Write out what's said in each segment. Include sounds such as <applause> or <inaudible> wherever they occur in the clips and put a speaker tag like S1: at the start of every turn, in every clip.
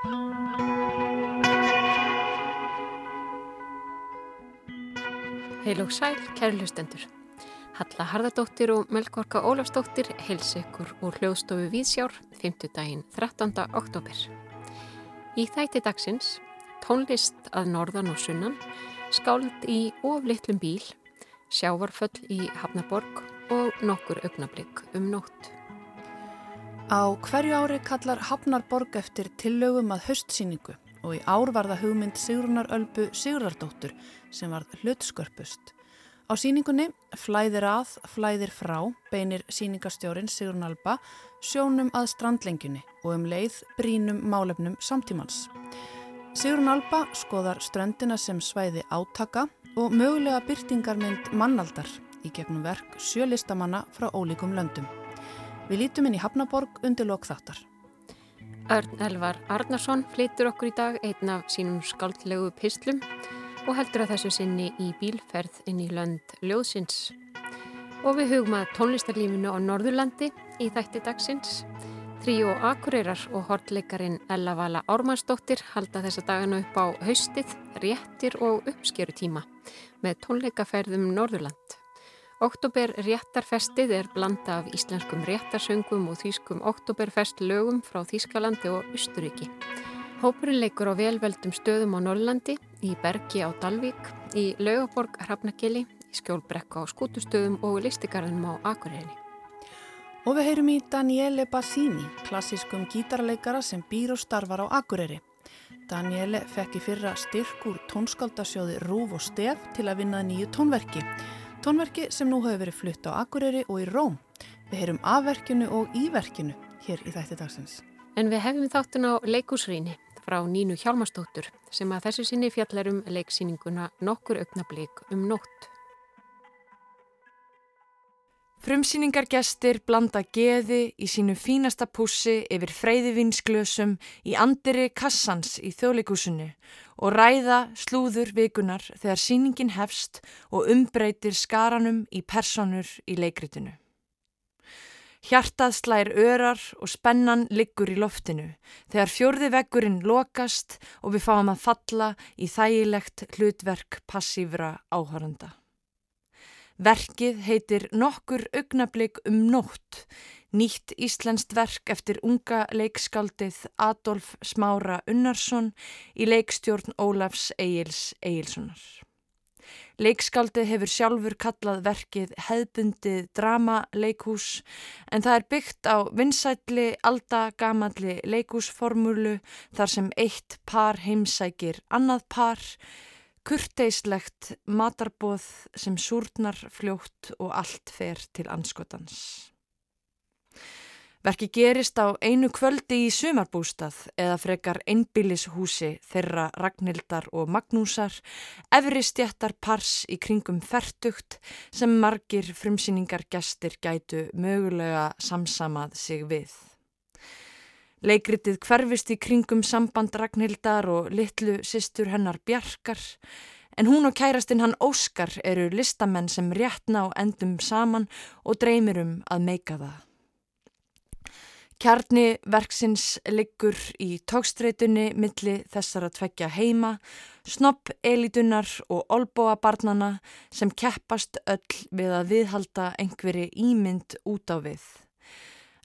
S1: Heil og sæl, kæri hlustendur. Halla Harðardóttir og Melgorka Ólafsdóttir heils ykkur úr hljóðstofu Víðsjár 5. daginn 13. oktober. Í þætti dagsins tónlist að norðan og sunnan, skáld í oflittlum bíl, sjávarföll í Hafnaborg og nokkur augnablík um nótt.
S2: Á hverju ári kallar Hafnarborg eftir tillögum að höstsýningu og í ár var það hugmynd Sigrunar Ölbu Sigurardóttur sem var hlutskörpust. Á síningunni Flæðir að, flæðir frá beinir síningastjórin Sigrun Alba sjónum að strandlengjunni og um leið brínum málefnum samtímans. Sigrun Alba skoðar ströndina sem svæði átaka og mögulega byrtingarmynd mannaldar í gegnum verk sjölistamanna frá ólíkum löndum. Við lítum inn í Hafnaborg undir lokþáttar.
S1: Örn Elvar Arnarsson flytur okkur í dag einn af sínum skaldlegu pislum og heldur að þessu sinni í bílferð inn í lönd Ljóðsins. Og við hugum að tónlistarlífinu á Norðurlandi í þætti dagsins. Tríó Akureyrar og hortleikarin Ella Vala Ármannsdóttir halda þessa dagana upp á haustið, réttir og uppskeru tíma með tónleikaferðum Norðurland. Oktober réttarfestið er blanda af íslenskum réttarsöngum og þýskum oktoberfest lögum frá Þýskalandi og Östuríki. Hópurinn leikur á velveldum stöðum á Norrlandi, í Bergi á Dalvík, í Laugaborg Hrafnagili, í Skjólbrekka á Skútustöðum og listigarðinum á Akureyri.
S2: Og við heyrum í Daniele Bassini, klassískum gítarleikara sem býr og starfar á Akureyri. Daniele fekk í fyrra styrk úr tónskaldasjóði Rúf og Stef til að vinna nýju tónverki. Tónverki sem nú hefur verið flutt á Akureyri og í Róm. Við heyrum afverkinu og íverkinu hér í þætti dagsins.
S1: En við hefum þáttun á leikúsrýni frá Nínu Hjálmarsdóttur sem að þessu sinni fjallarum leiksýninguna nokkur augnablík um nótt.
S3: Frumsýningargestir blanda geði í sínu fínasta pussi yfir freyðivinsglösum í andiri kassans í þjóðleikúsinu og ræða slúður vikunar þegar síningin hefst og umbreytir skaranum í personur í leikritinu. Hjartað slær örar og spennan liggur í loftinu þegar fjörði veggurinn lokast og við fáum að falla í þægilegt hlutverk passífra áhöranda. Verkið heitir Nokkur augnablík um nótt Nýtt íslenskt verk eftir unga leikskaldið Adolf Smára Unnarsson í leikstjórn Ólafs Egils Egilssonar. Leikskaldið hefur sjálfur kallað verkið hefðbundið dramaleikhús en það er byggt á vinsætli aldagamalli leikhúsformúlu þar sem eitt par heimsækir annað par, kurteislegt matarbóð sem súrnar fljótt og allt fer til anskotans. Verki gerist á einu kvöldi í sumarbústað eða frekar einbílishúsi þeirra Ragnhildar og Magnúsar, efri stjættar pars í kringum fertugt sem margir frumsýningar gestir gætu mögulega samsamað sig við. Leikritið hverfist í kringum samband Ragnhildar og litlu sýstur hennar Bjarkar, en hún og kærastinn hann Óskar eru listamenn sem réttna á endum saman og dreymir um að meika það. Kjarni verksins liggur í tókstreitunni milli þessara tveggja heima, snopp elitunar og olbóabarnana sem keppast öll við að viðhalda einhverji ímynd út á við.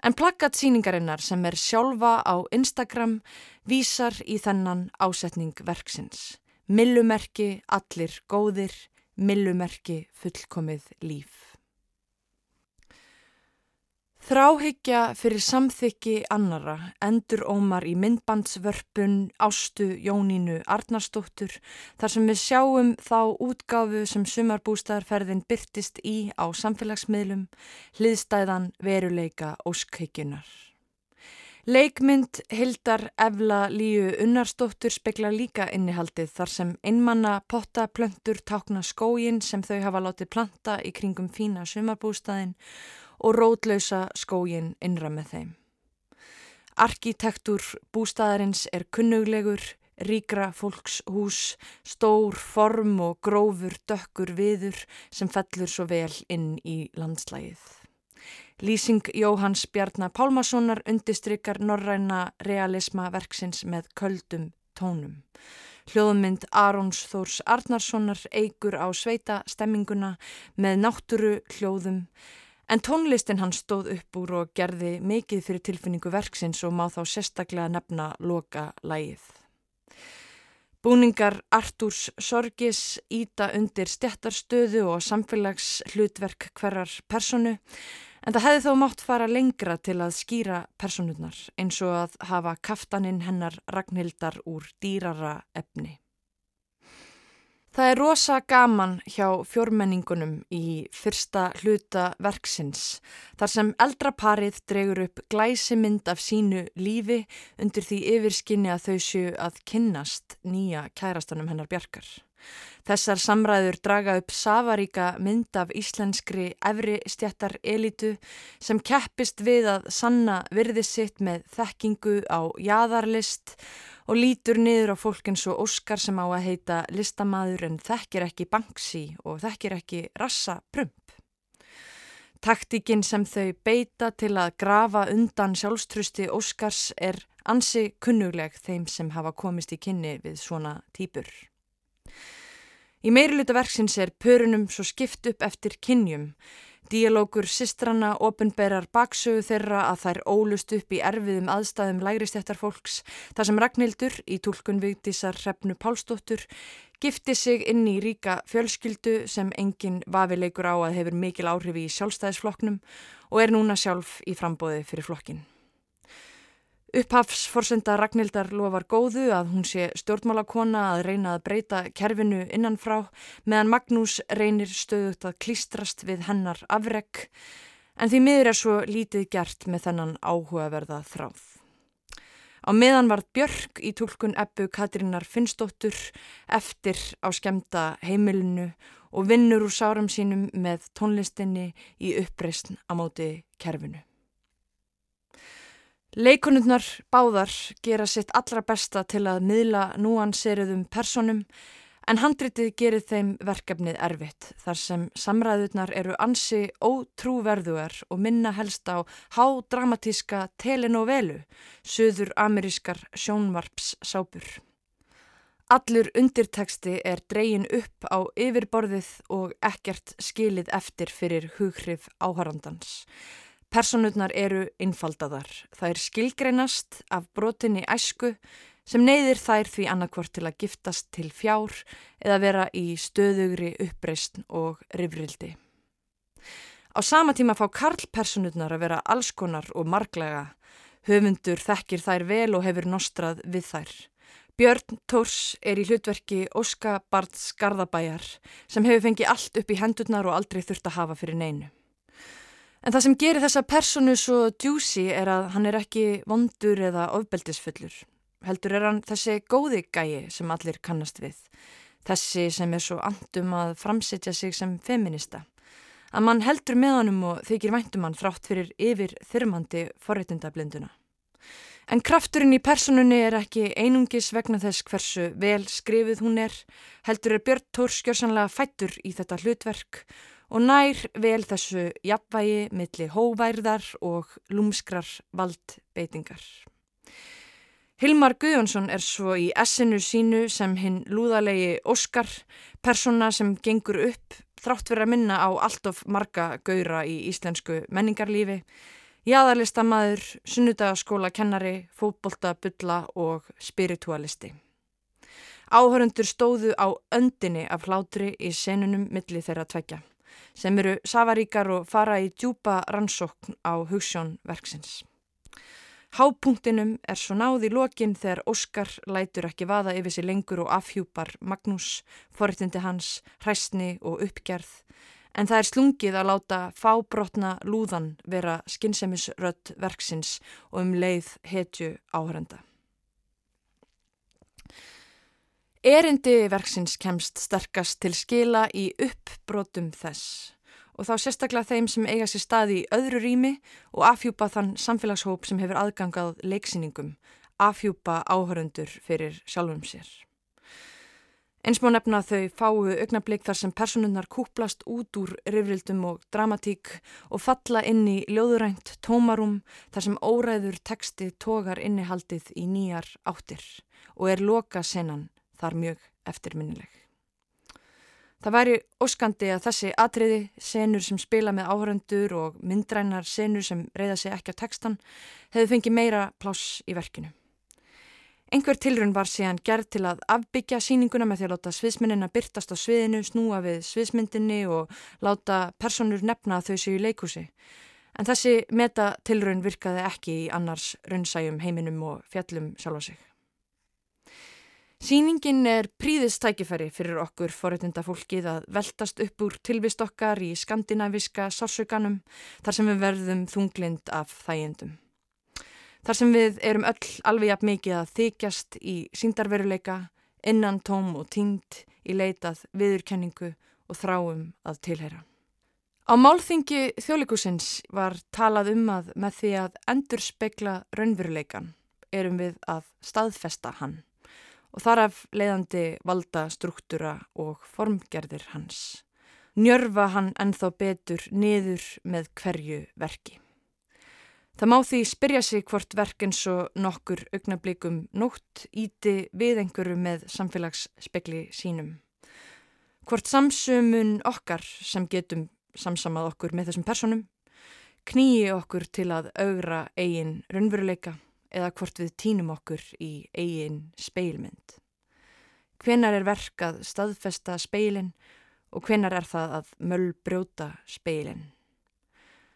S3: En plakkat síningarinnar sem er sjálfa á Instagram vísar í þennan ásetning verksins. Millumerki allir góðir, millumerki fullkomið líf. Þráhyggja fyrir samþykki annara endur ómar í myndbandsvörpun Ástu Jónínu Arnarsdóttur þar sem við sjáum þá útgáfu sem sumarbústaðarferðin byrtist í á samfélagsmiðlum, hliðstæðan veruleika óskheikjunar. Leikmynd Hildar Efla Líu Unnarsdóttur spekla líka innihaldið þar sem einmanna pottaplöntur tákna skógin sem þau hafa látið planta í kringum fína sumarbústaðin og rótlausa skógin innra með þeim. Arkitektur bústaðarins er kunnuglegur, ríkra fólkshús, stór form og grófur dökkur viður sem fellur svo vel inn í landslægið. Lýsing Jóhanns Bjarnar Pálmasonar undistrykar norræna realisma verksins með köldum tónum. Hljóðmynd Arons Þórs Arnarssonar eigur á sveita stemminguna með náttúru hljóðum en tónlistin hann stóð upp úr og gerði mikið fyrir tilfinningu verksins og má þá sérstaklega nefna loka lægið. Búningar Artúrs Sorgis íta undir stjættarstöðu og samfélags hlutverk hverjar personu en það hefði þó mátt fara lengra til að skýra personurnar eins og að hafa kaftaninn hennar Ragnhildar úr dýrara efni. Það er rosa gaman hjá fjórmenningunum í fyrsta hluta verksins þar sem eldraparið dregur upp glæsimind af sínu lífi undir því yfirskinni að þau séu að kynnast nýja kærastanum hennar bjarkar. Þessar samræður draga upp safaríka mynd af íslenskri efri stjættar elitu sem keppist við að sanna virði sitt með þekkingu á jæðarlist og lítur niður á fólk eins og Óskar sem á að heita listamaður en þekkir ekki Banksy og þekkir ekki Rassa Prump. Taktíkin sem þau beita til að grafa undan sjálfstrusti Óskars er ansi kunnugleg þeim sem hafa komist í kynni við svona týpur. Í meiriluta verksins er pörunum svo skipt upp eftir kynjum Díalógur sistranna ofinberar baksögu þeirra að þær ólust upp í erfiðum aðstæðum lægristjættar fólks þar sem Ragnhildur í tólkun Vigdísar Hrefnu Pálsdóttur gifti sig inn í ríka fjölskyldu sem enginn vafileikur á að hefur mikil áhrifi í sjálfstæðisflokknum og er núna sjálf í frambóði fyrir flokkin. Upphafsforsenda Ragnhildar lofar góðu að hún sé stjórnmálakona að reyna að breyta kerfinu innanfrá meðan Magnús reynir stöðut að klístrast við hennar afreg en því miður er svo lítið gert með þennan áhugaverða þráð. Á meðan var Björk í tólkun eppu Katrínar Finnsdóttur eftir á skemta heimilinu og vinnur úr sáram sínum með tónlistinni í uppreysn á móti kerfinu. Leikonundnar báðar gera sitt allra besta til að miðla núanseriðum personum en handritið gerir þeim verkefnið erfitt þar sem samræðurnar eru ansi ótrúverðuar og minna helst á hádramatíska telenovelu, söður amerískar sjónvarpssápur. Allur undirteksti er dreyin upp á yfirborðið og ekkert skilið eftir fyrir hughrif áharandans. Personurnar eru innfaldaðar. Það er skilgreinast af brotinni æsku sem neyðir þær því annarkvort til að giftast til fjár eða vera í stöðugri uppreist og rifrildi. Á sama tíma fá karlpersonurnar að vera allskonar og marglega. Höfundur þekkir þær vel og hefur nostrað við þær. Björn Tórs er í hlutverki Óska Bards Garðabæjar sem hefur fengið allt upp í hendurnar og aldrei þurft að hafa fyrir neinu. En það sem gerir þessa personu svo djúsi er að hann er ekki vondur eða ofbeldisfullur. Heldur er hann þessi góði gæi sem allir kannast við. Þessi sem er svo andum að framsetja sig sem feminista. Að mann heldur með honum og þykir væntum hann frátt fyrir yfir þyrmandi forréttundablinduna. En krafturinn í personunni er ekki einungis vegna þess hversu vel skrifið hún er, heldur er Björn Tór skjörsanlega fættur í þetta hlutverk og nær vel þessu jafnvægi milli hóværðar og lúmskrar valdbeitingar. Hilmar Guðjónsson er svo í essinu sínu sem hinn lúðalegi Óskar, persona sem gengur upp þrátt verið að minna á allt of marga gauðra í íslensku menningarlífi, jæðarlistamæður, sunnudagaskóla kennari, fótboltabulla og spiritualisti. Áhörundur stóðu á öndinni af hlátri í senunum milli þeirra tvekja sem eru safaríkar og fara í djúpa rannsókn á hugssjón verksins. Hápunktinum er svo náð í lokin þegar Óskar lætur ekki vaða yfir sig lengur og afhjúpar Magnús, forrættindi hans, hræstni og uppgerð, en það er slungið að láta fábrotna lúðan vera skinsemisrödd verksins og um leið hetju áhörenda. Erindi verksins kemst sterkast til skila í uppbrotum þess og þá sérstaklega þeim sem eiga sér staði í öðru rými og afhjúpa þann samfélagshóp sem hefur aðgangað leiksýningum, afhjúpa áhörundur fyrir sjálfum sér. Eins má nefna þau fáu augnablík þar sem personunnar kúplast út úr rifrildum og dramatík og falla inn í ljóðurænt tómarum þar sem óræður teksti tógar innihaldið í nýjar áttir og er loka senan þar mjög eftirminnileg. Það væri óskandi að þessi atriði, senur sem spila með áhöröndur og myndrænar senur sem reyða sig ekki á tekstan, hefðu fengið meira pláss í verkinu. Einhver tilrun var síðan gerð til að afbyggja síninguna með því að láta sviðsmyndina byrtast á sviðinu, snúa við sviðsmyndinni og láta personur nefna þau séu í leikúsi. En þessi metatilrun virkaði ekki í annars raunsæjum heiminum og fjallum sjálfa sig. Sýningin er príðistækifæri fyrir okkur forutunda fólkið að veltast upp úr tilvist okkar í skandinaviska sársökanum þar sem við verðum þunglind af þægendum. Þar sem við erum öll alveg jafn mikið að þykjast í síndarveruleika, innan tóm og tínd í leitað viðurkenningu og þráum að tilheyra. Á málþingi þjóðleikusins var talað um að með því að endur spekla raunveruleikan erum við að staðfesta hann og þar af leiðandi valda struktúra og formgerðir hans. Njörfa hann ennþá betur niður með hverju verki. Það má því spyrja sig hvort verk eins og nokkur augnablikum nótt íti við einhverju með samfélagsspekli sínum. Hvort samsumun okkar sem getum samsamað okkur með þessum personum knýi okkur til að augra eigin raunveruleika eða hvort við tínum okkur í eigin speilmynd. Hvenar er verkað staðfesta speilin og hvenar er það að möll brjóta speilin?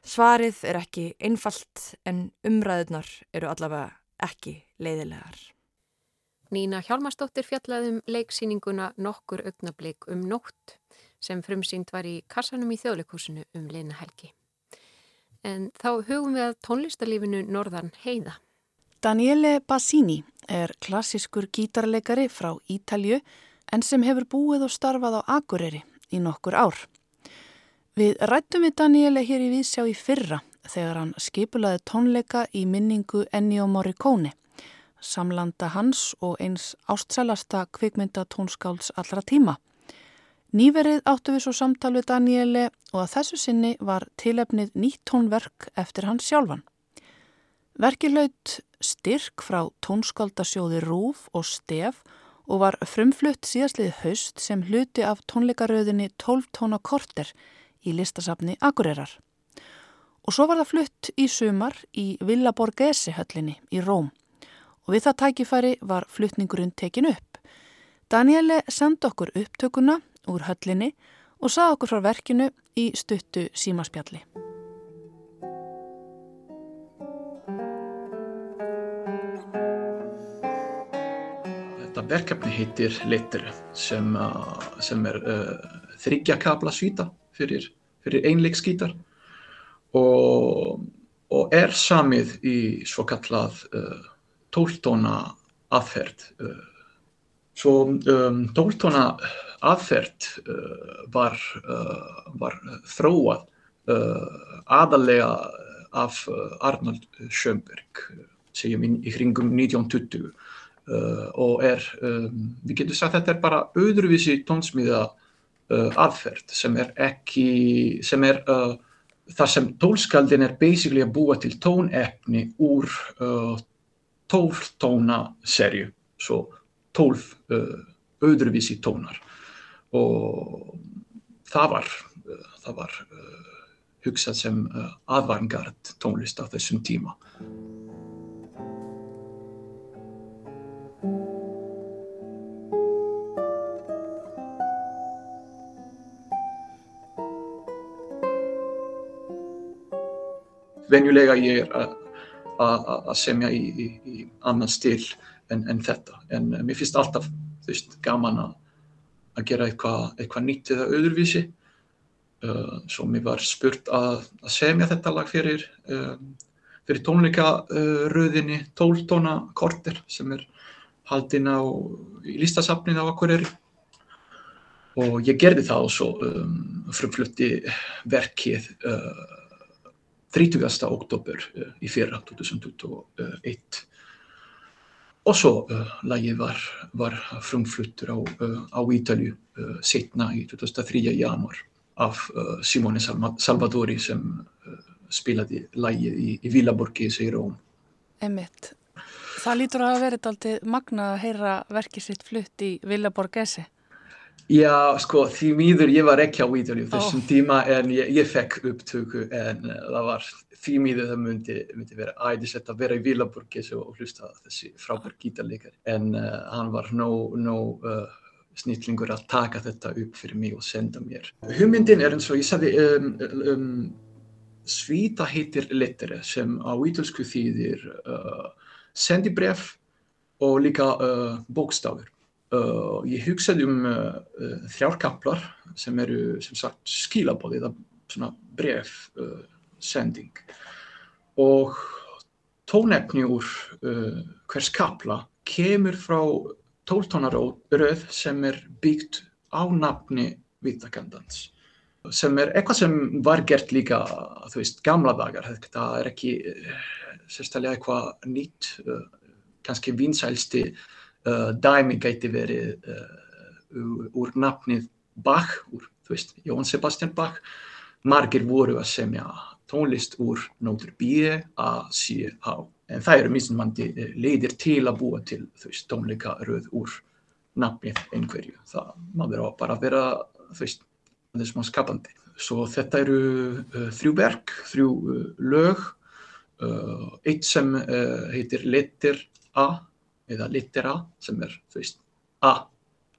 S3: Svarið er ekki einfalt en umræðunar eru allavega ekki leiðilegar.
S1: Nína Hjálmarsdóttir fjallaðum leiksýninguna nokkur augnablík um nótt sem frumsýnd var í kassanum í þjóðleikúsinu um leina helgi. En þá hugum við að tónlistarlífinu Norðan heiða.
S2: Daniele Bassini er klassiskur gítarleikari frá Ítalju en sem hefur búið og starfað á Akureyri í nokkur ár. Við rættum við Daniele hér í Vísjá í fyrra þegar hann skipulaði tónleika í minningu Ennio Morricone, samlanda hans og eins ástsælasta kvikmynda tónskálds allra tíma. Nýverið áttu við svo samtal við Daniele og að þessu sinni var tilefnið nýtt tónverk eftir hans sjálfan. Verki laut styrk frá tónskaldasjóði Rúf og Stef og var frumflutt síðastlið haust sem hluti af tónleikaröðinni 12 tóna korter í listasafni Akureyrar. Og svo var það flutt í sumar í Villa Borghese höllinni í Róm og við það tækifæri var fluttningurinn tekin upp. Daniele sendi okkur upptökuna úr höllinni og sað okkur frá verkinu í stuttu símaspjalli.
S4: Verkefni heitir Litter sem, sem er uh, þryggjakabla svíta fyrir, fyrir einleiksgítar og, og er samið í svo kallað uh, tóltóna aðferð. Uh, svo um, tóltóna aðferð uh, var, uh, var þróað uh, aðalega af uh, Arnold Schönberg, segjum í hringum 1920 og er, um, við getum sagt að þetta er bara öðruvísi tónsmíða uh, aðferð sem er ekki, sem er uh, þar sem tólskaldin er basically að búa til tónefni úr uh, tólf tóna serju, svo tólf öðruvísi tónar og það var, það var hugsað sem aðvangard tónlist á þessum tíma. Venjulega ég er að semja í, í, í annan stil en, en þetta. En mér finnst alltaf veist, gaman að gera eitthvað eitthva nýtt eða öðruvísi. Uh, svo mér var spurt að, semja þetta lag fyrir um, fyrir tónleikaröðinni uh, tóltóna korter sem er haldinn á í listasafnin á Akureyri. Og ég gerði það og svo um, frumflutti verkið uh, 30. oktober eh, í fyrra 2021 og svo uh, lagið var, var frumfluttur á, uh, á Ítalju setna í 2003. januar af Simone Salvatori sem spilaði lagið í, í Villaborgis í Róm.
S2: Emmitt. Það lítur að hafa verið alltaf magna að heyra verkið sitt flutt í Villaborgesi.
S4: Já, sko, því mýður ég var ekki á Ítalju þessum oh. tíma en ég, ég fekk upptöku en uh, það var því mýður það myndi, myndi vera æðisett að vera í Villaburgis og hlusta þessi frábær gítarleikar en uh, hann var nóg no, no, uh, snillingur að taka þetta upp fyrir mig og senda mér. Hugmyndin er eins og ég sagði um, um, svíta heitir lettere sem á ítalsku þýðir sendibref og líka bókstafur Uh, ég hugsaði um uh, uh, þrjárkaplar sem eru sem sagt skilabóði eða svona brefsending og tónefni úr hvers kapla kemur frá tóltónaröð sem er byggt á nafni vitakendans sem er eitthvað sem var gert líka þú veist gamla dagar þetta er ekki sérstaklega eitthvað nýtt kannski vinsælsti uh, dæmi gæti verið uh, úr nafnið Bach, úr, þú veist, Jón Sebastian Bach. Margir voru að semja tónlist úr nótur B, A, C, H en það eru misnumandi uh, leiðir til að búa til þú veist, tónleika röð úr nafnið einhverju, það maður á bara að vera þú veist, það er smá skapandi. Svo þetta eru uh, þrjú verk, þrjú uh, lög. Uh, eitt sem heitir Letter A eða littera sem er, þú veist, A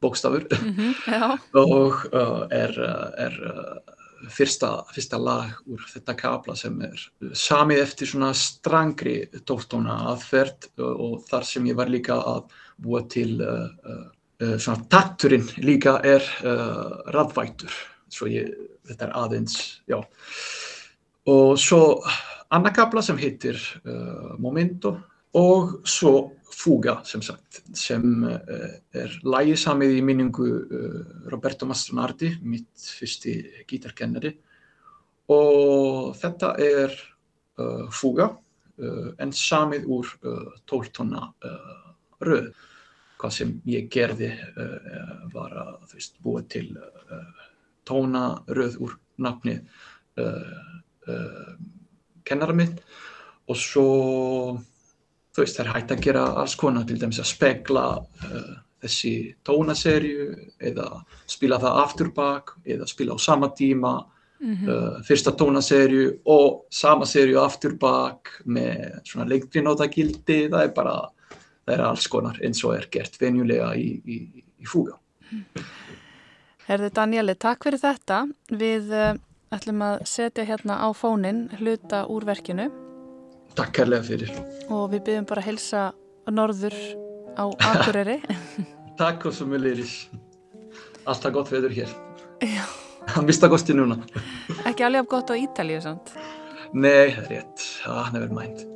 S4: bókstafur. Mm -hmm, <laughs> og uh, er, uh, er uh, fyrsta, fyrsta lag úr þetta kapla sem er samið eftir svona strangri tóftóna aðferð og þar sem ég var líka að búa til uh, uh, svona takturinn líka er uh, radvætur, svo ég, þetta er aðeins, já. Og svo annarkapla sem heitir Momento og svo Fuga sem sagt sem uh, er lægisamið í minningu uh, Roberto Mastronardi, mitt fyrsti gítarkennari og þetta er uh, Fuga en samið úr tóltonna röð. Hvað sem ég gerði var að veist, búa til tónaröð úr nafni kennara mitt og svo þú veist, það er hægt að gera alls konar, til dæmis að spegla uh, þessi tónaserju eða spila það aftur bak eða spila á sama tíma mm -hmm. uh, fyrsta tónaserju og sama serju aftur bak með svona leikdrinótagildi, það er bara, það er alls konar eins og er gert venjulega í, í, í fúga.
S2: Herði Danieli, takk fyrir þetta. Við uh, ætlum að setja hérna á fónin hluta úr verkinu
S4: Takk kærlega fyrir.
S2: Og við byrjum bara að helsa norður á Akureyri. <laughs>
S4: Takk og svo mjög leiris. Alltaf gott veður hér.
S2: Já.
S4: Hann vist að gosti núna.
S2: Ekki alveg af gott á Ítalíu samt?
S4: Nei, það er rétt. Það never mind.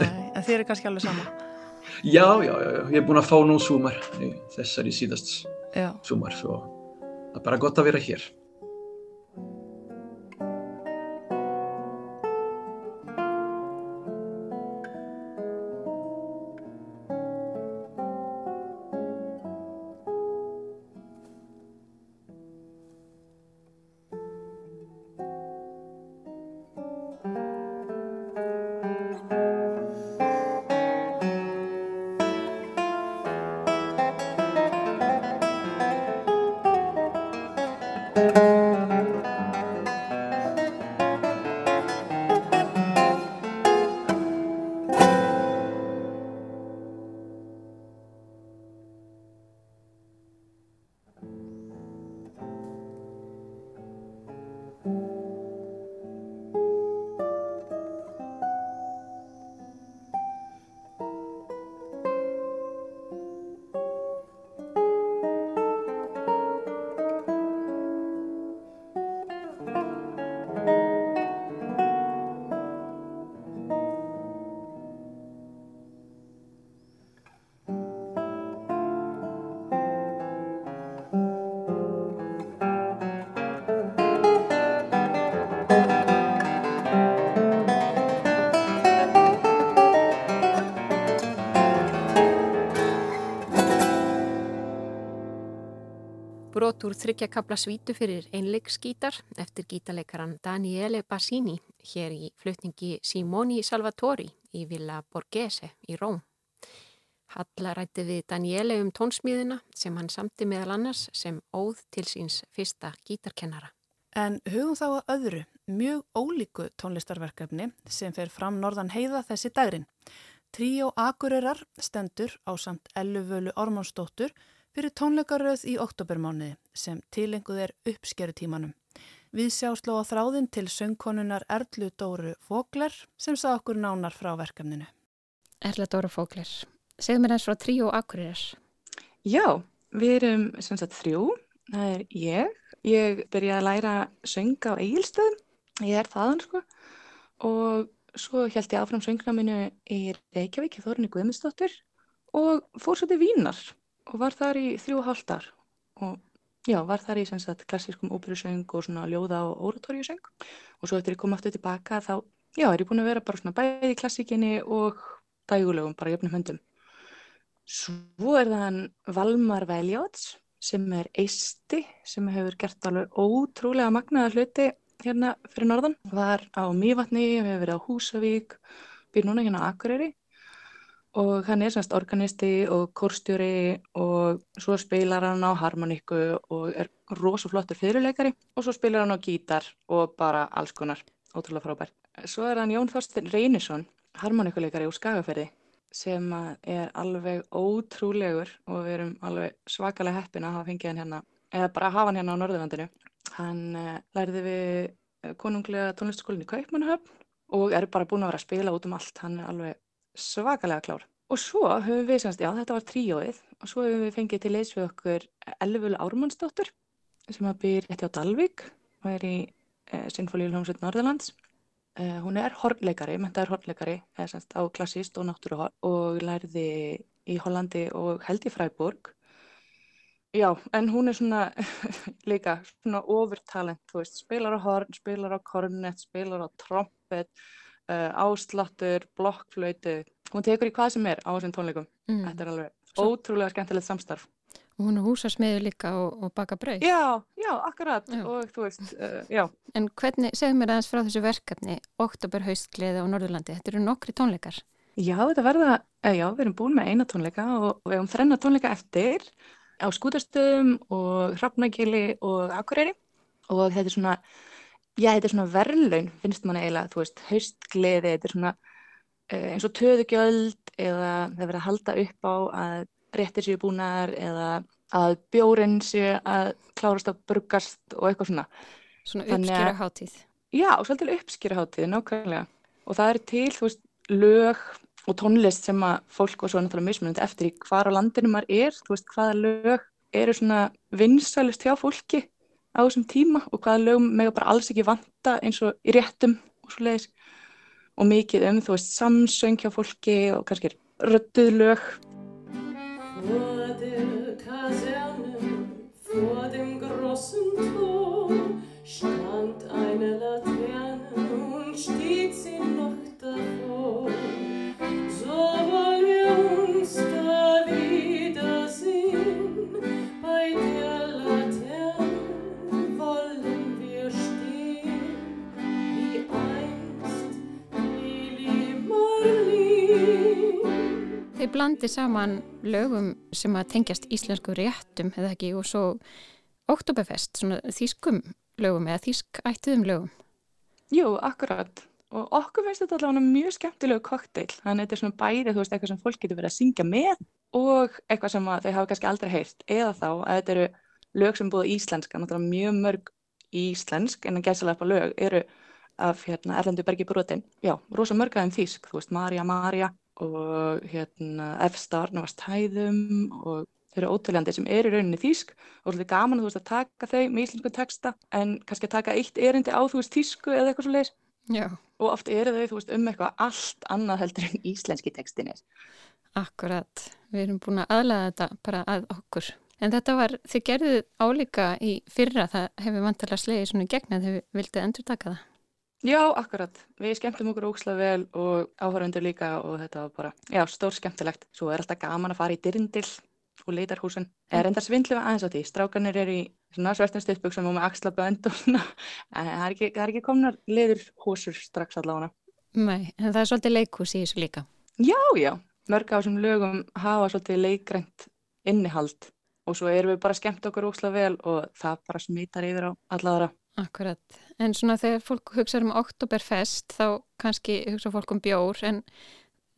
S2: Nei, <laughs> en þið eru kannski alveg sama?
S4: Já, já, já. Ég er búin að fá nú sumar. Þessar í síðast já. sumar. Svo það er bara gott að vera hér.
S1: Úr þryggjakabla svítu fyrir einleikskítar eftir gítarleikaran Daniele Bassini hér í flutningi Simoni Salvatori í Villa Borghese í Róm. Halla rætti við Daniele um tónsmíðina sem hann samti meðal annars sem óð til síns fyrsta gítarkennara.
S2: En hugum þá að öðru, mjög ólíku tónlistarverkefni sem fer fram norðan heiða þessi dagrin. Tríó Akureyrar stendur á samt Elluvölu Ormánsdóttur fyrir tónleikaröð í oktobermániði sem tilenguð er uppskeru tímanum. Við sjásló á þráðin til söngkonunar Erlu Dóru Fókler sem sá okkur nánar frá verkefninu.
S1: Erla Dóru Fókler, segð mér eins frá Tríó Akureyrar.
S5: Já, við erum sem sagt þrjú, það er ég. Ég byrjaði að læra sönga á eigilstöðum, ég er þaðan sko og svo held ég áfram söngnáminu í Reykjavík Þorunni Guðmundsdóttur og fór svo til Vínar og var þar í þrjú hálftar og já, var þar í sagt, klassískum óperusöng og svona ljóða og oratorjusöng og svo eftir ég kom aftur tilbaka þá, já, er ég búin að vera bara svona bæði í klassíkinni og dægulegum, bara jöfnum höndum. Svo er þann Valmar Veljóts sem er eisti sem hefur gert alveg ótrúlega magnaða hluti hérna fyrir norðan, var á Mývatni, hefur verið á Húsavík, býr núna hérna á Akureyri og hann er semst organisti og kórstjóri og svo spilar hann á harmoníku og er rosaflottur fyrirleikari og svo spilar hann á gítar og bara alls konar, ótrúlega frábær. Svo er hann Jón Þorstin Reynisson, harmoníkuleikari úr Skagaferði sem er alveg ótrúlegur og við erum alveg svakalega heppin að hafa fengið hann hérna, eða bara hafa hann hérna á Norðurlandinu Hann uh, lærði við eh, konunglega tónlistaskólinni Kaupmannahöfn og er bara búin að vera að spila út um allt. Hann er alveg svakalega klár. Og svo höfum við, semst, já þetta var tríóið, og svo höfum við fengið til leys við okkur Elvölu Ármannsdóttur sem að byrja rétti á Dalvik og er í eh, Sinfólíuljómsveit Norðurlands. Eh, hún er hornleikari, mentaður hornleikari, eða semst á klassíst og náttúruhorn og lærði í Hollandi og held í Fræburg Já, en hún er svona <laughs> líka svona overtalent, þú veist, spilar á horn, spilar á kornett, spilar á trompet, uh, ásláttur, blokkflöyti, hún tekur í hvað sem er á þessum tónleikum. Mm. Þetta er alveg ótrúlega skemmtilegt samstarf.
S1: Og hún er húsasmiður líka og, og baka brauð.
S5: Já, já, akkurat já. og þú veist, uh, já.
S1: En hvernig, segð mér aðeins frá þessu verkefni, Oktoberhaustgleði á Norðurlandi, þetta eru nokkri tónleikar.
S5: Já, þetta verða, eh, já, við erum búin með eina tónleika og við hefum þrenna tónleika eftir á skútastöðum og hrafnagili og akureyri og þetta er svona, já þetta er svona verðlaun finnst manna eiginlega, þú veist, haustgleði, þetta er svona uh, eins og töðugjöld eða það verður að halda upp á að réttir séu búnar eða að bjórin séu að klárast að brugast og eitthvað svona.
S1: Svona uppskýra hátíð.
S5: Já, svolítið uppskýra hátíð, nákvæmlega. Og það er til, þú veist, lög og tónlist sem að fólk og svo náttúrulega mismunandi eftir í hvar á landinu maður er, þú veist hvaða lög eru svona vinsælist hjá fólki á þessum tíma og hvaða lög með bara alls ekki vanta eins og í réttum og svo leiðis og mikið um þú veist samsöng hjá fólki og kannski röttuð lög. Vor der Kaserne, vor dem großen Tor
S1: blandi saman lögum sem að tengjast íslensku réttum eða ekki og svo Oktoberfest, svona þýskum lögum eða þýskættuðum lögum.
S5: Jú, akkurat. Og okkur finnst þetta allavega mjög skemmtilegu kokteil. Þannig að þetta er svona bæri, þú veist, eitthvað sem fólk getur verið að syngja með og eitthvað sem þau hafa kannski aldrei heyrt. Eða þá að þetta eru lög sem búið íslenska, náttúrulega mjög mörg íslensk en að gæsa upp á lög eru af hérna, Erlendu Bergi brotin. Já, rosa mörg aðeins þýsk, þú veist, Marja Marja og hérna F-star, náttúrulega Stæðum og þau eru ótaljandi sem eru í rauninni þýsk og svolítið gaman að þú veist að taka þau með íslensku texta en kannski að taka eitt erindi á þú veist þýsku eða eitthvað svo leiðis og oft eru þau, þú veist, um eitthvað allt annað heldur en íslenski tekstinir.
S1: Akkurat, við erum búin að aðlaða þetta bara að okkur. En þetta var, þið gerðuð álíka í fyrra, það hefur vantilega slegið svona gegn að þið vildið endur taka það.
S5: Já, akkurat. Við skemmtum okkur ókslega vel og áhörundur líka og þetta var bara, já, stór skemmtilegt. Svo er alltaf gaman að fara í dyrndil og leitar húsin. Er enda svindlu aðeins á því. Strákanir er í svona svartum stuðböksum og með axlabönd og svona. En það er ekki, það er ekki komnar leður húsur strax allavega.
S1: Nei, en það er svolítið leikhús í þessu líka.
S5: Já, já. Mörg á þessum lögum hafa svolítið leikrænt innihald og svo erum við bara skemmt okkur ósla vel og það bara smitar yfir á allavega.
S1: Akkurat. En svona þegar fólk hugsa um Oktoberfest þá kannski hugsa fólk um bjór en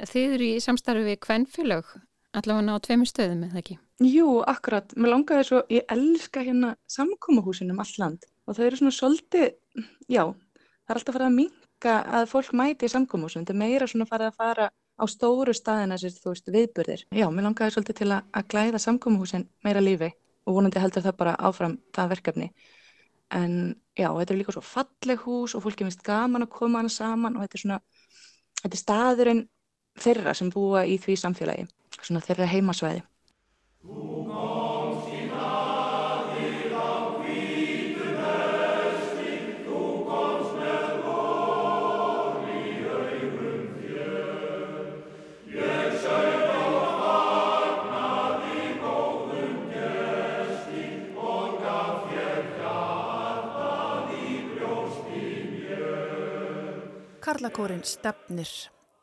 S1: þið eru í samstarfi við kvennfélög allavega á tveimur stöðum, eða ekki?
S5: Jú, akkurat. Mér langaði svo, ég elska hérna samkómahúsinum alland og þau eru svona svolítið, já, það er alltaf farið að minka að fólk mæti í samkómahúsin. Það er meira svona farið að fara á stóru staðina sér, þú veist, viðburðir. Já, mér langaði svolítið til að, að glæða samkómahúsin meira lífi og vonandi heldur það bara áfram það verkefni. En já, þetta er líka svo falleg hús og fólki finnst gaman að koma hana saman og þetta er svona, þetta er staðurinn þeirra sem búa í því samfélagi, svona þeirra heimasvæði.
S2: Karlakórin Stefnir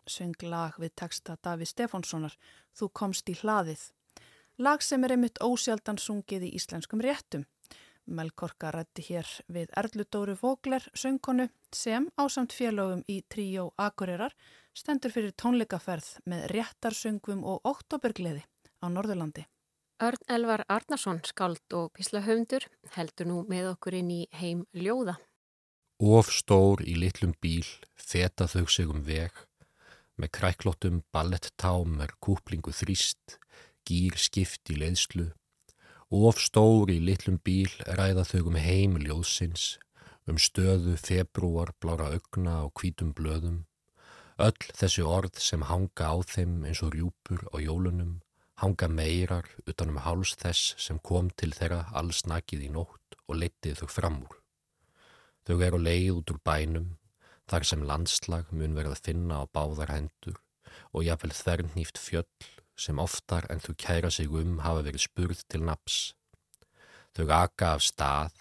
S2: söng lag við texta Daví Stefánssonar Þú komst í hlaðið. Lag sem er einmitt ósjaldan sungið í íslenskum réttum. Melkorka rætti hér við Erludóru Vogler söngkonu sem ásamt félögum í tríó Akureyrar stendur fyrir tónleikaferð með réttarsöngum og oktobergleði á Norðurlandi.
S1: Örn Elvar Arnarsson, skald og pislahöfundur, heldur nú með okkur inn í heim ljóða.
S6: Of stór í litlum bíl, feta þau sig um veg með kræklótum ballettám er kúplingu þrýst, gýr skipt í leiðslu. Of stóri í litlum bíl ræða þau um heim ljóðsins, um stöðu februar blára augna og hvítum blöðum. Öll þessi orð sem hanga á þeim eins og rjúpur á jólunum, hanga meirar utanum háls þess sem kom til þeirra alls nakið í nótt og letið þau fram úr. Þau eru leið út úr bænum, þar sem landslag mun verið að finna á báðar hendur og jáfnvel þernýft fjöll sem oftar en þau kæra sig um hafa verið spurð til naps. Þau aka af stað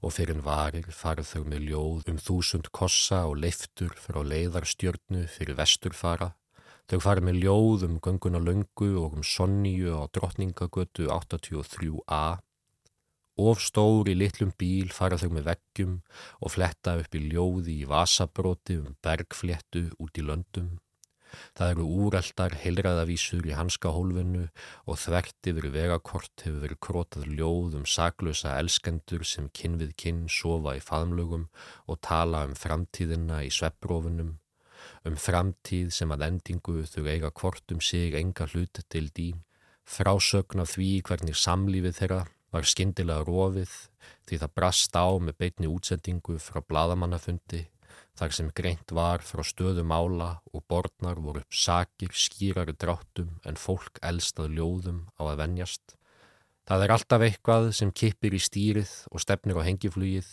S6: og fyrir varir farið þau með ljóð um þúsund kossa og leiftur frá leiðarstjörnu fyrir vesturfara. Þau farið með ljóð um gönguna löngu og um sonníu á drottningagötu 83a Of stór í litlum bíl fara þau með veggjum og fletta upp í ljóði í vasabróti um bergfléttu út í löndum. Það eru úreldar heilræðavísur í hanskahólfinu og þvert yfir vegakort hefur verið krótað ljóð um saklösa elskendur sem kinn við kinn sofa í faðmlögum og tala um framtíðina í svepprófunum, um framtíð sem að endingu þau eiga kort um sig enga hlut til dýn, frásögn af því hvernig samlífið þeirra var skindilega rofið því það brast á með beitni útsendingu frá bladamannafundi þar sem greint var frá stöðu mála og borðnar voru upp sakir skýrari dráttum en fólk elstað ljóðum á að venjast. Það er alltaf eitthvað sem kippir í stýrið og stefnir á hengiflugið,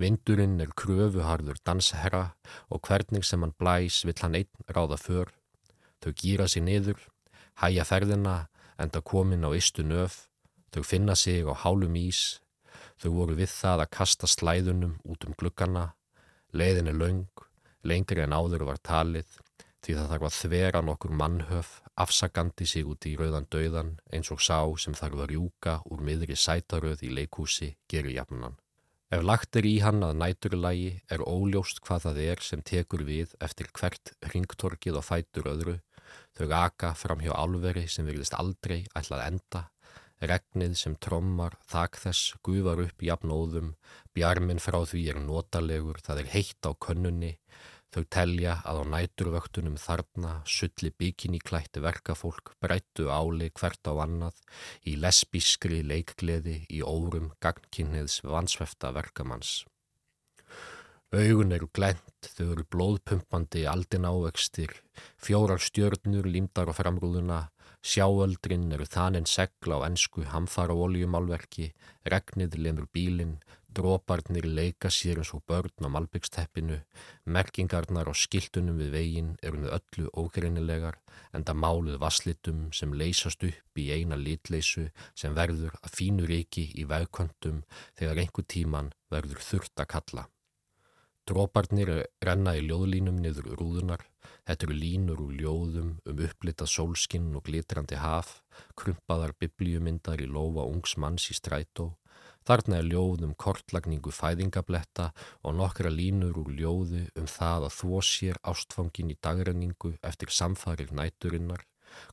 S6: vindurinn er kröfuharður dansherra og hvernig sem hann blæs vill hann einn ráða för. Þau gýra sér niður, hæja ferðina enda komin á istu nöf Þau finna sig á hálum ís, þau voru við það að kasta slæðunum út um glukkana, leiðin er laung, lengri en áður var talið, því það þarf að þvera nokkur mannhöf, afsakandi sig út í rauðan döðan eins og sá sem þarf að rjúka úr miðri sætaröð í leikúsi gerir jafnan. Ef lagt er í hann að næturlægi er óljóst hvað það er sem tekur við eftir hvert ringtorkið og fætur öðru, þau aka fram hjá álveri sem virðist aldrei ætlað enda Regnið sem trommar, þak þess, gufar upp jafnóðum, bjarminn frá því er notalegur, það er heitt á könnunni, þau telja að á næturvöktunum þarna, sulli bikini klætti verkafólk, breyttu áli hvert á annað, í lesbískri leikgleði, í órum gagnkynniðs vansvefta verkamanns. Augun eru glent, þau eru blóðpumpandi, aldin ávextir, fjórar stjörnur límdar á framrúðuna, Sjáöldrin eru þaninn segla á ennsku hamfara oljumálverki, regnið lemur bílinn, Dróparnir leika sér eins og börn á malbyggsteppinu, merkingarnar og skiltunum við veginn eru með öllu ógreinilegar en það máluð vasslitum sem leysast upp í eina litleysu sem verður að fínu reiki í vegkvöntum þegar einhver tíman verður þurft að kalla. Dróparnir renna í ljóðlínum niður rúðunar, þetta eru línur úr ljóðum um upplitað sólskinn og glitrandi haf, krumpaðar biblíumyndar í lofa ungs manns í strætó Þarna er ljóð um kortlagningu fæðingabletta og nokkra línur úr ljóðu um það að þvó sér ástfangin í dagrenningu eftir samfarir næturinnar.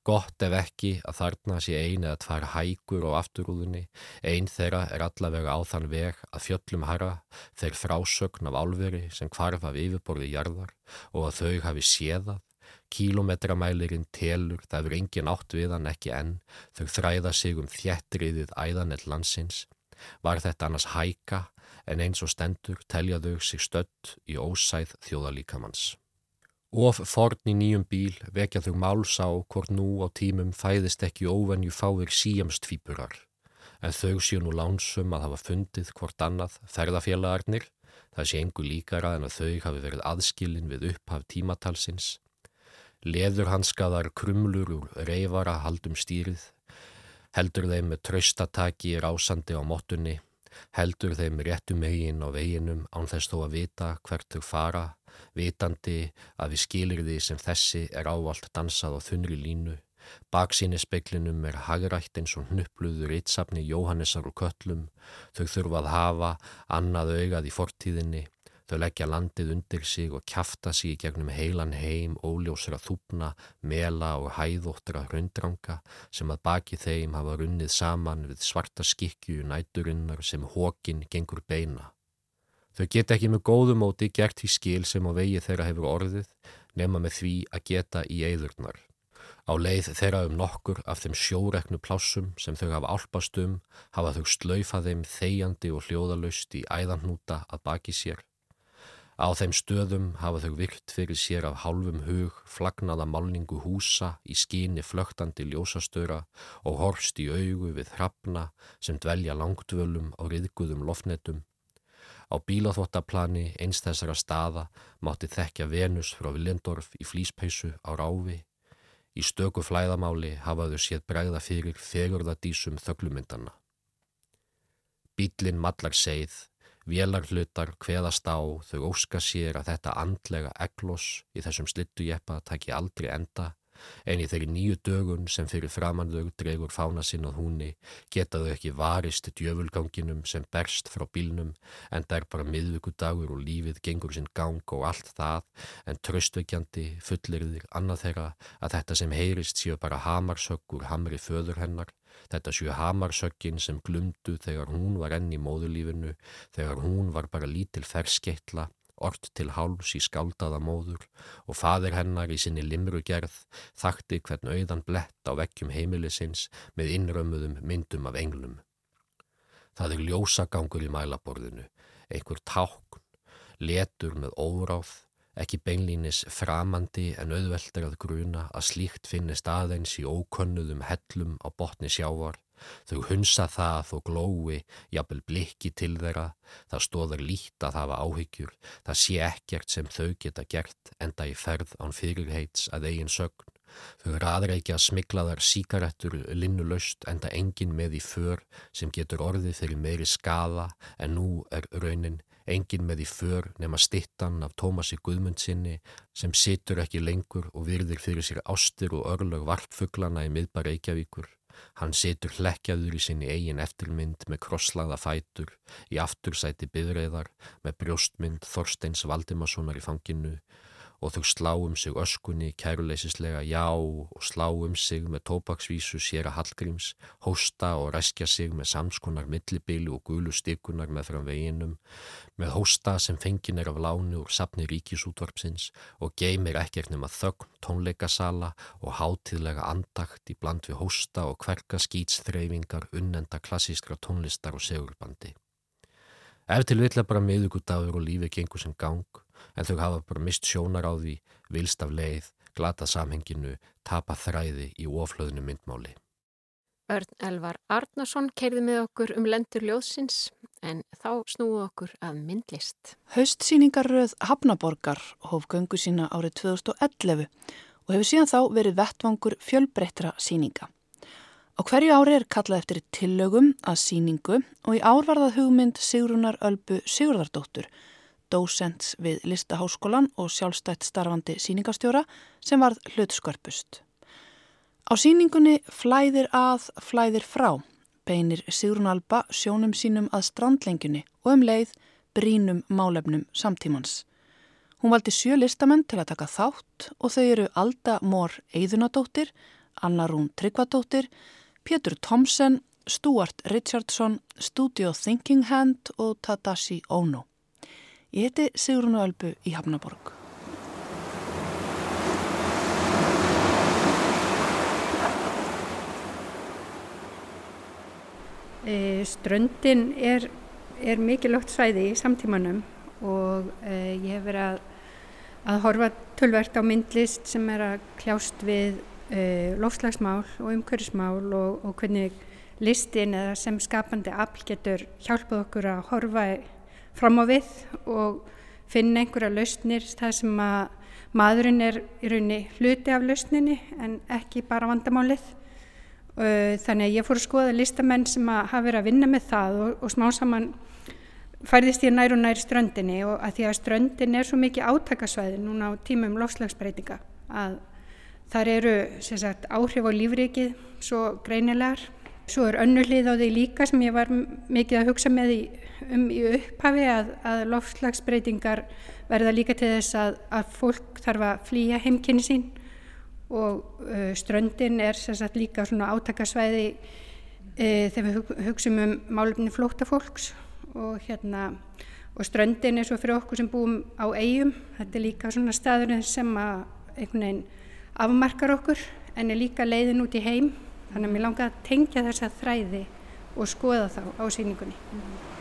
S6: Gott ef ekki að þarna sé ein eða tvær hækur á afturúðunni, ein þeirra er allavega á þann veg að fjöllum harra þeir frásögn af álveri sem kvarf af yfirborði jarðar og að þau hafi séðað Kílometramælirinn telur, það er engin átt við hann ekki enn, þau þræða sig um þjættriðið æðanett landsins. Var þetta annars hæka? En eins og stendur teljaðu sig stött í ósæð þjóðalíkamanns. Of forn í nýjum bíl vekja þau máls á hvort nú á tímum fæðist ekki óvenju fáir síjamstvíburar en þau séu nú lánsum að hafa fundið hvort annað ferðafélagarnir. Það sé engu líkara en að þau hafi verið aðskilin við upphaf tímatalsins. Leðurhanskaðar krumlur úr reyfara haldum stýrið. Heldur þeim með traustataki rásandi á mottunni, heldur þeim réttum eigin á veginum án þess þó að vita hvert þau fara, vitandi að við skilir því sem þessi er ávalt dansað á þunri línu, baksíni speiklinum er hagrætt eins og hnupluður eitt Jóhannesar og köllum, þau þurfa að hafa annað augað í fortíðinni, Þau leggja landið undir sig og kjafta sig í gegnum heilan heim, óljósra þúpna, mela og hæðóttra hraundranger sem að baki þeim hafa runnið saman við svarta skikju næturinnar sem hókin gengur beina. Þau geta ekki með góðumóti gert í skil sem á vegi þeirra hefur orðið nema með því að geta í eðurnar. Á leið þeirra um nokkur af þeim sjóreknu plássum sem þau hafa álpast um hafa þau slaufað þeim þegjandi og hljóðalust í æðanhnúta að baki sér Á þeim stöðum hafa þau virt fyrir sér af hálfum hug flagnaða málningu húsa í skíni flögtandi ljósastöra og horfst í augu við hrafna sem dvelja langtvölum á riðguðum lofnetum. Á bílaþvottaplani eins þessara staða mátti þekkja Venus frá Villendorf í flýspeisu á ráfi. Í stöku flæðamáli hafaðu séð bregða fyrir fegurðadísum þöglumyndana. Bílinn mallar segð Vélarhlutar hveðast á þau óska sér að þetta andlega eglos í þessum slittu-jeppa taki aldrei enda en í þeirri nýju dögun sem fyrir framandög dregur fána sinn á húnni geta þau ekki varist djöfulganginum sem berst frá bílnum en það er bara miðvíkudagur og lífið gengur sinn gang og allt það en tröstveikjandi fullirðir annað þeirra að þetta sem heyrist séu bara hamarsöggur hamri föður hennar Þetta sju hamarsöggin sem glumdu þegar hún var enn í móðulífinu, þegar hún var bara lítil ferskeitla, ort til háls í skáldaða móður og fadir hennar í sinni limrugerð þakti hvern auðan blett á vekkjum heimilisins með innrömmuðum myndum af englum. Það er ljósagangur í mælaborðinu, einhver tákn, letur með óráð, ekki beinlínis framandi en auðveldur að gruna að slíkt finnist aðeins í ókönnuðum hellum á botni sjávar. Þau hunsa það og glói, jafnvel blikki til þeirra, það stóðar lít að hafa áhyggjur, það sé ekkert sem þau geta gert enda í ferð án fyrirheits að eigin sögn. Þau raður ekki að smigla þar síkarettur linnulöst enda engin með í för sem getur orðið fyrir meiri skada en nú er raunin engin með í för nema stittan af Tómasi Guðmundsinni sem situr ekki lengur og virðir fyrir sér ástur og örlög varpfuglana í miðbar Reykjavíkur. Hann situr hlekkjaður í sinni eigin eftirmynd með krosslaða fætur, í aftursæti byðreðar, með brjóstmynd Þorsteins Valdimarssonar í fanginu og þau slá um sig öskunni kæruleysislega já og slá um sig með tópaksvísu sér að Hallgríms, hósta og ræskja sig með samskonar millibili og gulu stikunar með fram veginum, með hósta sem fengin er af láni úr sapni ríkisútvarpsins og geymir ekkert nema þögn, tónleikasala og hátíðlega andakt í bland við hósta og hverka skýtsþreyfingar unnenda klassískra tónlistar og segurbandi. Ef til vilja bara miðugudagur og lífi gengur sem gang en þau hafa bara mist sjónar á því, vilst af leið, glata samhenginu, tapa þræði í oflöðinu myndmáli.
S1: Örn Elvar Arnason keirði með okkur um lendur ljóðsins en þá snúðu okkur að myndlist.
S2: Haustsýningarröð Hafnaborgar hóf göngu sína árið 2011 og hefur síðan þá verið vettvangur fjölbreyttra síninga. Á hverju ári er kallað eftir tillögum að síningu og í ár var það hugmynd Sigrunar Ölbu Sigurðardóttur, dósents við Listaháskólan og sjálfstætt starfandi síningastjóra sem varð hlutskörpust. Á síningunni Flæðir að, flæðir frá beinir Sigrun Alba sjónum sínum að strandlengjunni og um leið brínum málefnum samtímans. Hún valdi sjö listamenn til að taka þátt og þau eru Alda Mór Eidunadóttir, Anna Rún Tryggvadóttir, Pétur Thomsen, Stuart Richardson, Studio Thinking Hand og Tadashi Ono. Ég heiti Sigrun Albu í Hafnaborg.
S7: E, ströndin er, er mikilvægt svæði í samtímanum og e, ég hef verið að, að horfa tölvert á myndlist sem er að kljást við e, lofslagsmál og umhverfismál og, og hvernig listin eða sem skapandi afl getur hjálpað okkur að horfa fram á við og finna einhverja lausnir það sem að maðurinn er í rauninni hluti af lausninni en ekki bara vandamálið. Þannig að ég fór að skoða listamenn sem hafa verið að vinna með það og, og smá saman færðist ég nær og nær ströndinni og að því að ströndin er svo mikið átakasvæði núna á tímum lofslagsbreytinga að þar eru sagt, áhrif á lífrikið svo greinilegar svo er önnulíð á því líka sem ég var mikið að hugsa með í, um í upphafi að, að lofslagsbreytingar verða líka til þess að, að fólk þarf að flýja heimkynni sín. Og uh, ströndin er sagt, líka átakasvæði uh, þegar við hugsaum um málefni flótafólks og hérna og ströndin er svo fyrir okkur sem búum á eigum, þetta er líka svona staður sem afmarkar okkur en er líka leiðin út í heim þannig að mér langar að tengja þessa þræði og skoða þá á síningunni. Mm -hmm.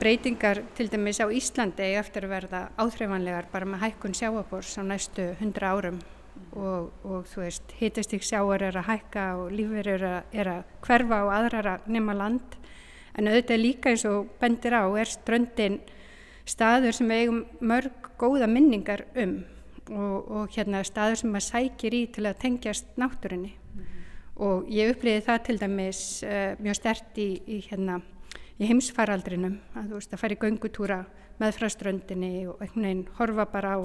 S7: breytingar til dæmis á Íslandi eftir að verða áþreifanlegar bara með hækkun sjáabors á næstu hundra árum og, og þú veist, hitastík sjáar er að hækka og lífur er að, er að hverfa og aðrar að nema land en auðvitað líka eins og bendir á er ströndin staður sem við eigum mörg góða minningar um og, og hérna staður sem maður sækir í til að tengjast náttúrunni mm -hmm. og ég uppliði það til dæmis uh, mjög stert í, í hérna í heimsfaraldrinum að þú veist að fara í göngutúra með frá ströndinni og einhvern veginn horfa bara á,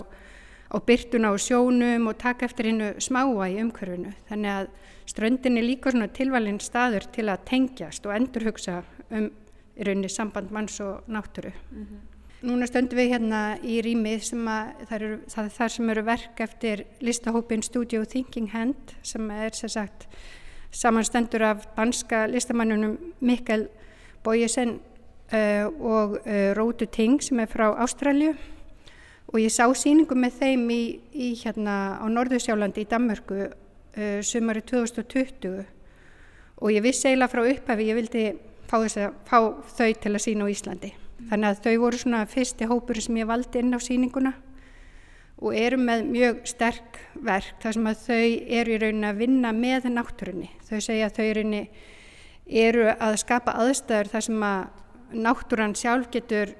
S7: á byrtuna og sjónum og taka eftir hennu smáa í umhverfinu. Þannig að ströndin er líka svona tilvalinn staður til að tengjast og endurhugsa um í rauninni samband manns og náttúru. Mm -hmm. Núna stöndum við hérna í rýmið sem að það er það, þar sem eru verk eftir listahópin Studio Thinking Hand sem er sér sagt samanstendur af danska listamannunum Mikkel Bójesen uh, eh, og uh, Rótu Ting sem er frá Ástralju og ég sá síningu með þeim í, í hérna á Norðursjálandi í Danmörku uh, sumari 2020 og ég vissi eiginlega frá upphafi ég vildi fá, að, fá þau til að sína á Íslandi. Þannig að þau voru svona fyrsti hópur sem ég valdi inn á síninguna og eru með mjög sterk verk þar sem að þau eru í rauninni að vinna með náttúrunni. Þau segja að þau í rauninni eru að skapa aðstæður þar sem að náttúran sjálf getur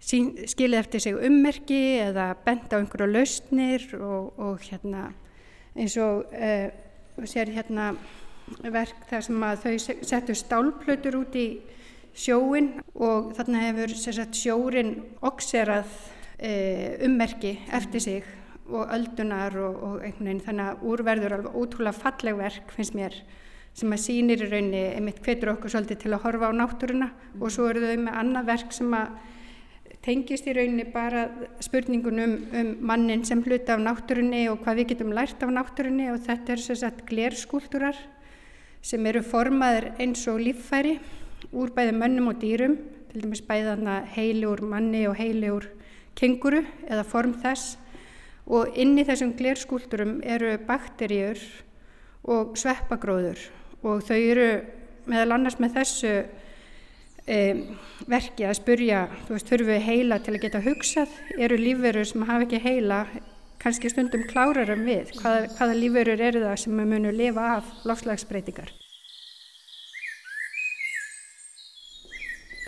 S7: skilið eftir sig ummerki eða benda á einhverju lausnir og, og hérna eins og uh, sér hérna verk þar sem að þau settu stálplötur út í sjóin og þarna hefur sagt, sjórin okserað uh, ummerki eftir sig og öldunar og, og einhvern veginn. Þannig að úrverður alveg ótrúlega falleg verk finnst mér sem að sýnir í rauninni einmitt hvetur okkur svolítið til að horfa á náttúruna. Mm. og svo eru þau með annað verk sem að tengist í rauninni bara spurningunum um, um mannin sem hluta af náttúrunni og hvað við getum lært af náttúrunni. Og þetta er satt glerskúltúrar sem eru formaður eins og líffæri úr bæði mönnum og dýrum til dæmis bæðana heili úr manni og heili úr kenguru eða form þess. Og inn í þessum glerskúltúrum eru bakterjur og sveppagróður. Og þau eru meðal annars með þessu e, verki að spurja, þú veist, þurfum við heila til að geta hugsað, eru lífverður sem hafa ekki heila kannski stundum klárarum við? Hvaða, hvaða lífurur eru það sem við munum lifa af lofslagsbreytingar.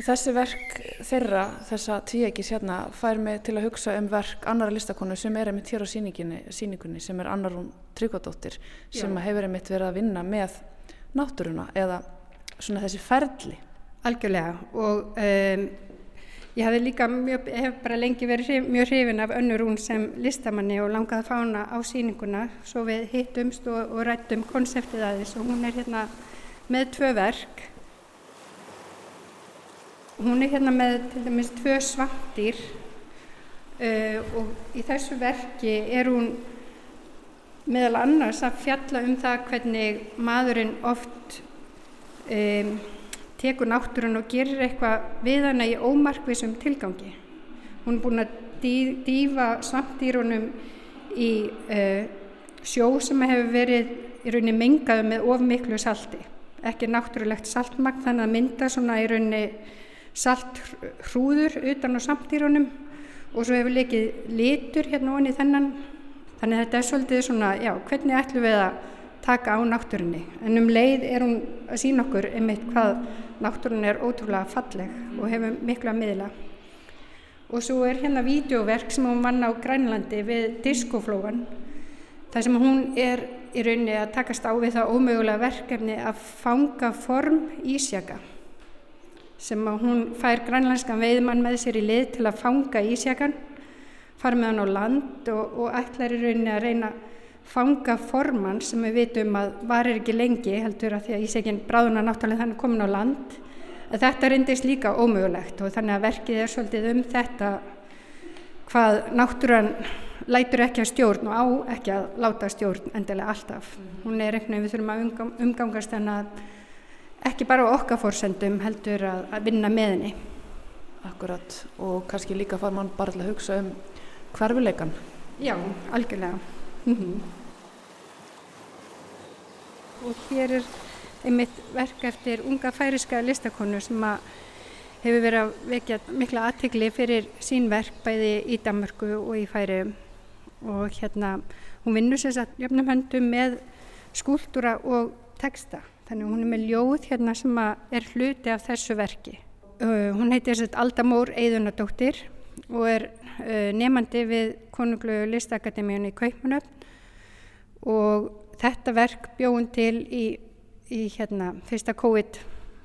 S2: Þessi verk þeirra, þessa tvíegis hérna, fær mig til að hugsa um verk annara listakonu sem er einmitt hér á síningunni sem er Annarún Tryggvadóttir sem hefur einmitt verið að vinna með náttúruna eða svona þessi ferli.
S7: Algjörlega og um, ég hef líka mjög, hef bara lengi verið mjög hrifin af önnurún sem listamanni og langaði að fána á síninguna svo við hittumst og, og rættum konseptið aðeins og hún er hérna með tvö verk Hún er hérna með til dæmis tvö svartir uh, og í þessu verki er hún meðal annars að fjalla um það hvernig maðurinn oft um, tekur náttúrun og gerir eitthvað við hana í ómarkvísum tilgangi. Hún er búin að dý, dýfa svampdýrunum í uh, sjó sem hefur verið í rauninni mengaðu með of miklu salti. Ekki náttúrulegt saltmagn þannig að mynda svona í rauninni salt hrúður utan á samtýrunum og svo hefur lekið litur hérna onni þennan. Þannig að þetta er svolítið svona, já, hvernig ætlum við að taka á náttúrunni? En um leið er hún að sína okkur einmitt hvað náttúrun er ótrúlega falleg og hefur miklu að miðla. Og svo er hérna vídeoverk sem hún vann á Grænlandi við diskoflóan þar sem hún er í rauninni að takast á við það ómögulega verkefni að fanga form ísjaka sem að hún fær grænlandskan veiðmann með sér í lið til að fanga ísjakan, fara með hann á land og, og ætlar í rauninni að reyna að fanga formann sem við vitum að varir ekki lengi heldur að því að ísjakin bráðuna náttúrulega þannig komin á land. Þetta reyndist líka ómögulegt og þannig að verkið er svolítið um þetta hvað náttúran lætur ekki að stjórn og á ekki að láta stjórn endilega alltaf. Hún er einhvern veginn við þurfum að umgangast henn að ekki bara á okkar fórsendum heldur að, að vinna með henni.
S2: Akkurat og kannski líka far mann bara til að hugsa um hverfuleikan.
S7: Já, algjörlega. Mm -hmm. Og hér er einmitt verk eftir unga færiska listakonu sem að hefur verið að vekja mikla aðtikli fyrir sín verk bæði í Danmarku og í færi og hérna hún vinnur sér satt jöfnum höndum með skúltúra og texta Þannig hún er með ljóð hérna sem er hluti af þessu verki. Uh, hún heitir Aldamór Eidunadóttir og er uh, nefandi við Konunglu listakademíun í Kaupmanöfn og þetta verk bjóðum til í, í hérna, fyrsta COVID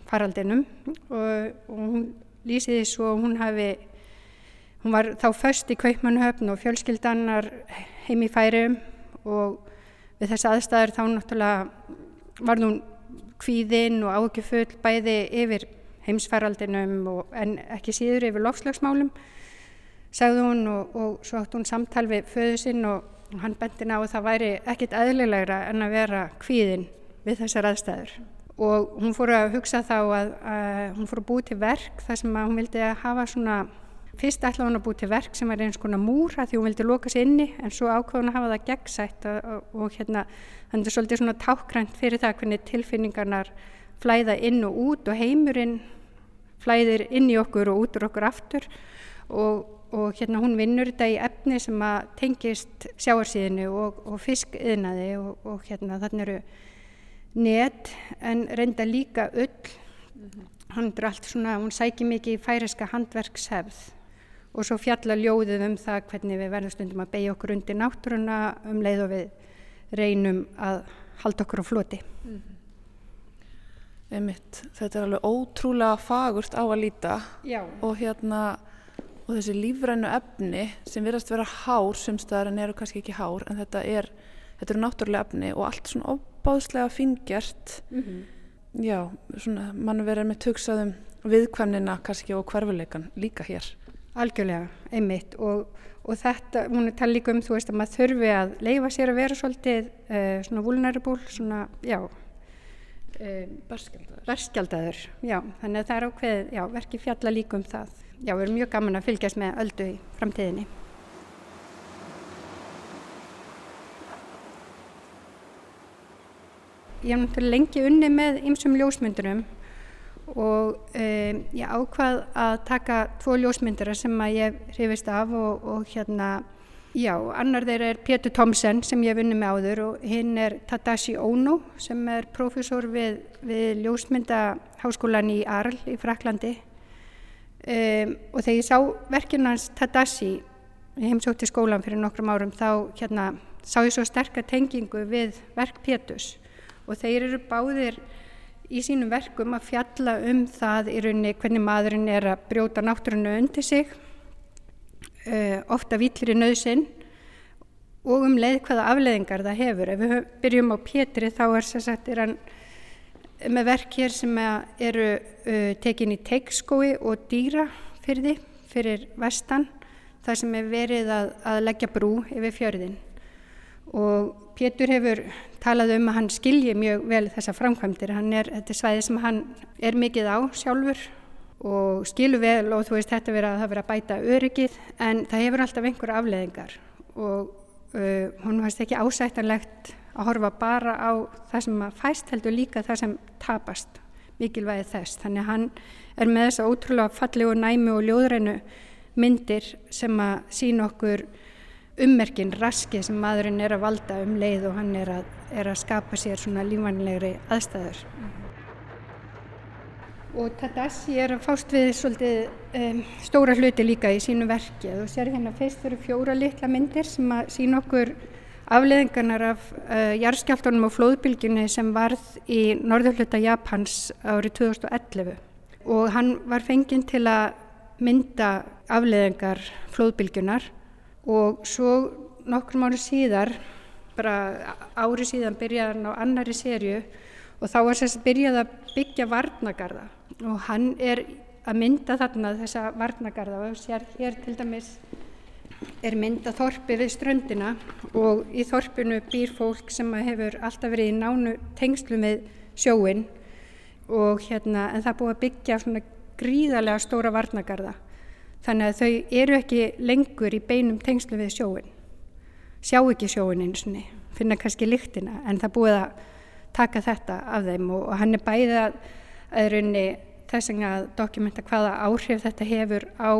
S7: faraldinum og, og hún lýsiði svo að hún hafi, hún var þá först í Kaupmanöfn og fjölskyldannar heim í færium og við þessi aðstæður þá náttúrulega var hún kvíðinn og ágjufull bæði yfir heimsfæraldinum en ekki síður yfir lofslagsmálum sagði hún og, og svo átt hún samtal við föðu sinn og, og hann bendin á að það væri ekkit aðlilegra en að vera kvíðinn við þessar aðstæður. Og hún fór að hugsa þá að, að hún fór að búi til verk þar sem hún vildi að hafa svona Fyrst ætlaði hún að búi til verk sem var eins konar múra því hún vildi loka sér inni en svo ákvaði hún að hafa það gegnsætt og, og, og hérna þannig er svolítið svona tákgrænt fyrir það hvernig tilfinningarnar flæða inn og út og heimurinn flæðir inn í okkur og út úr okkur aftur. Og, og hérna hún vinnur þetta í efni sem að tengist sjáarsíðinu og fiskiðnaði og hérna þannig eru net en reynda líka öll mm -hmm. hann er allt svona, hún sækir mikið í færiska handverkshefð og svo fjalla ljóðið um það hvernig við verðum stundum að beigja okkur undir náttúruna um leið og við reynum að halda okkur á floti. Mm -hmm.
S2: Einmitt, þetta er alveg ótrúlega fagurt á að líta
S7: Já.
S2: og hérna og þessi lífrænu efni sem verðast vera hár sumstaðar en eru kannski ekki hár en þetta er, þetta eru náttúrulega efni og allt svona óbáðslega fingjart mm -hmm. já, svona mann verður með töksaðum viðkvæmnina kannski og hverfuleikan líka hér
S7: Algjörlega, einmitt. Og, og þetta, hún er talið líka um þú veist að maður þurfi að leifa sér að vera svolítið uh, svona vulnerable, svona, já,
S2: uh,
S7: berskjaldadur, já, þannig að það er ákveð, já, verki fjalla líka um það. Já, við erum mjög gaman að fylgjast með öldu í framtíðinni. Ég hef náttúrulega lengi unni með ymsum ljósmyndurum og um, ég ákvað að taka tvo ljósmyndara sem að ég hrifist af og, og hérna Já, annar þeirra er Pétur Thomsen sem ég vunni með áður og hinn er Tadashi Ono sem er profesor við, við ljósmyndaháskólan í Arl í Fraklandi um, og þegar ég sá verkinu hans Tadashi, heimsótti skólan fyrir nokkrum árum, þá hérna, sá ég svo sterkar tengingu við verk Péturs. Og þeir eru báðir í sínum verkum að fjalla um það í rauninni hvernig maðurinn er að brjóta náttúrunu undir sig uh, ofta villir í nöðsinn og um leið hvaða afleðingar það hefur. Ef við byrjum á Pétri þá er að er hann með verk hér sem eru uh, tekin í teikskói og dýra fyrir því, fyrir vestan, þar sem er verið að, að leggja brú yfir fjörðin. Og Pétur hefur talað um að hann skilji mjög vel þessa framkvæmdir. Er, þetta er svæði sem hann er mikið á sjálfur og skilu vel og þú veist þetta verið að það verið að bæta öryggið en það hefur alltaf einhver afleðingar og uh, hún varst ekki ásættanlegt að horfa bara á það sem að fæst heldur líka það sem tapast mikilvægið þess þannig að hann er með þessa ótrúlega fallegu næmi og ljóðrænu myndir sem að sína okkur ummerkin raski sem maðurinn er að valda um leið og hann er að, er að skapa sér svona lífanlegri aðstæður. Og Tadashi er að fást við svolítið um, stóra hluti líka í sínu verki. Og sér hérna fyrst eru fjóra litla myndir sem að sína okkur afleðingarnar af uh, jarðskjálftunum og flóðbylgjunni sem varð í norðurhluta Japans árið 2011 og hann var fenginn til að mynda afleðingar flóðbylgjunar og svo nokkrum árið síðar bara árið síðan byrjaði hann á annari sériu og þá var að byrjaði að byggja varnagarða og hann er að mynda þarna þessa varnagarða og sér hér til dæmis er mynda þorpi við ströndina. Og í þorpinu býr fólk sem hefur alltaf verið í nánu tengslu með sjóin og hérna en það búið að byggja svona gríðarlega stóra varnagarða þannig að þau eru ekki lengur í beinum tengslu við sjóin sjá ekki sjóin eins og finna kannski lyktina en það búið að taka þetta af þeim og, og hann er bæðið að, raunni þess að dokumenta hvaða áhrif þetta hefur á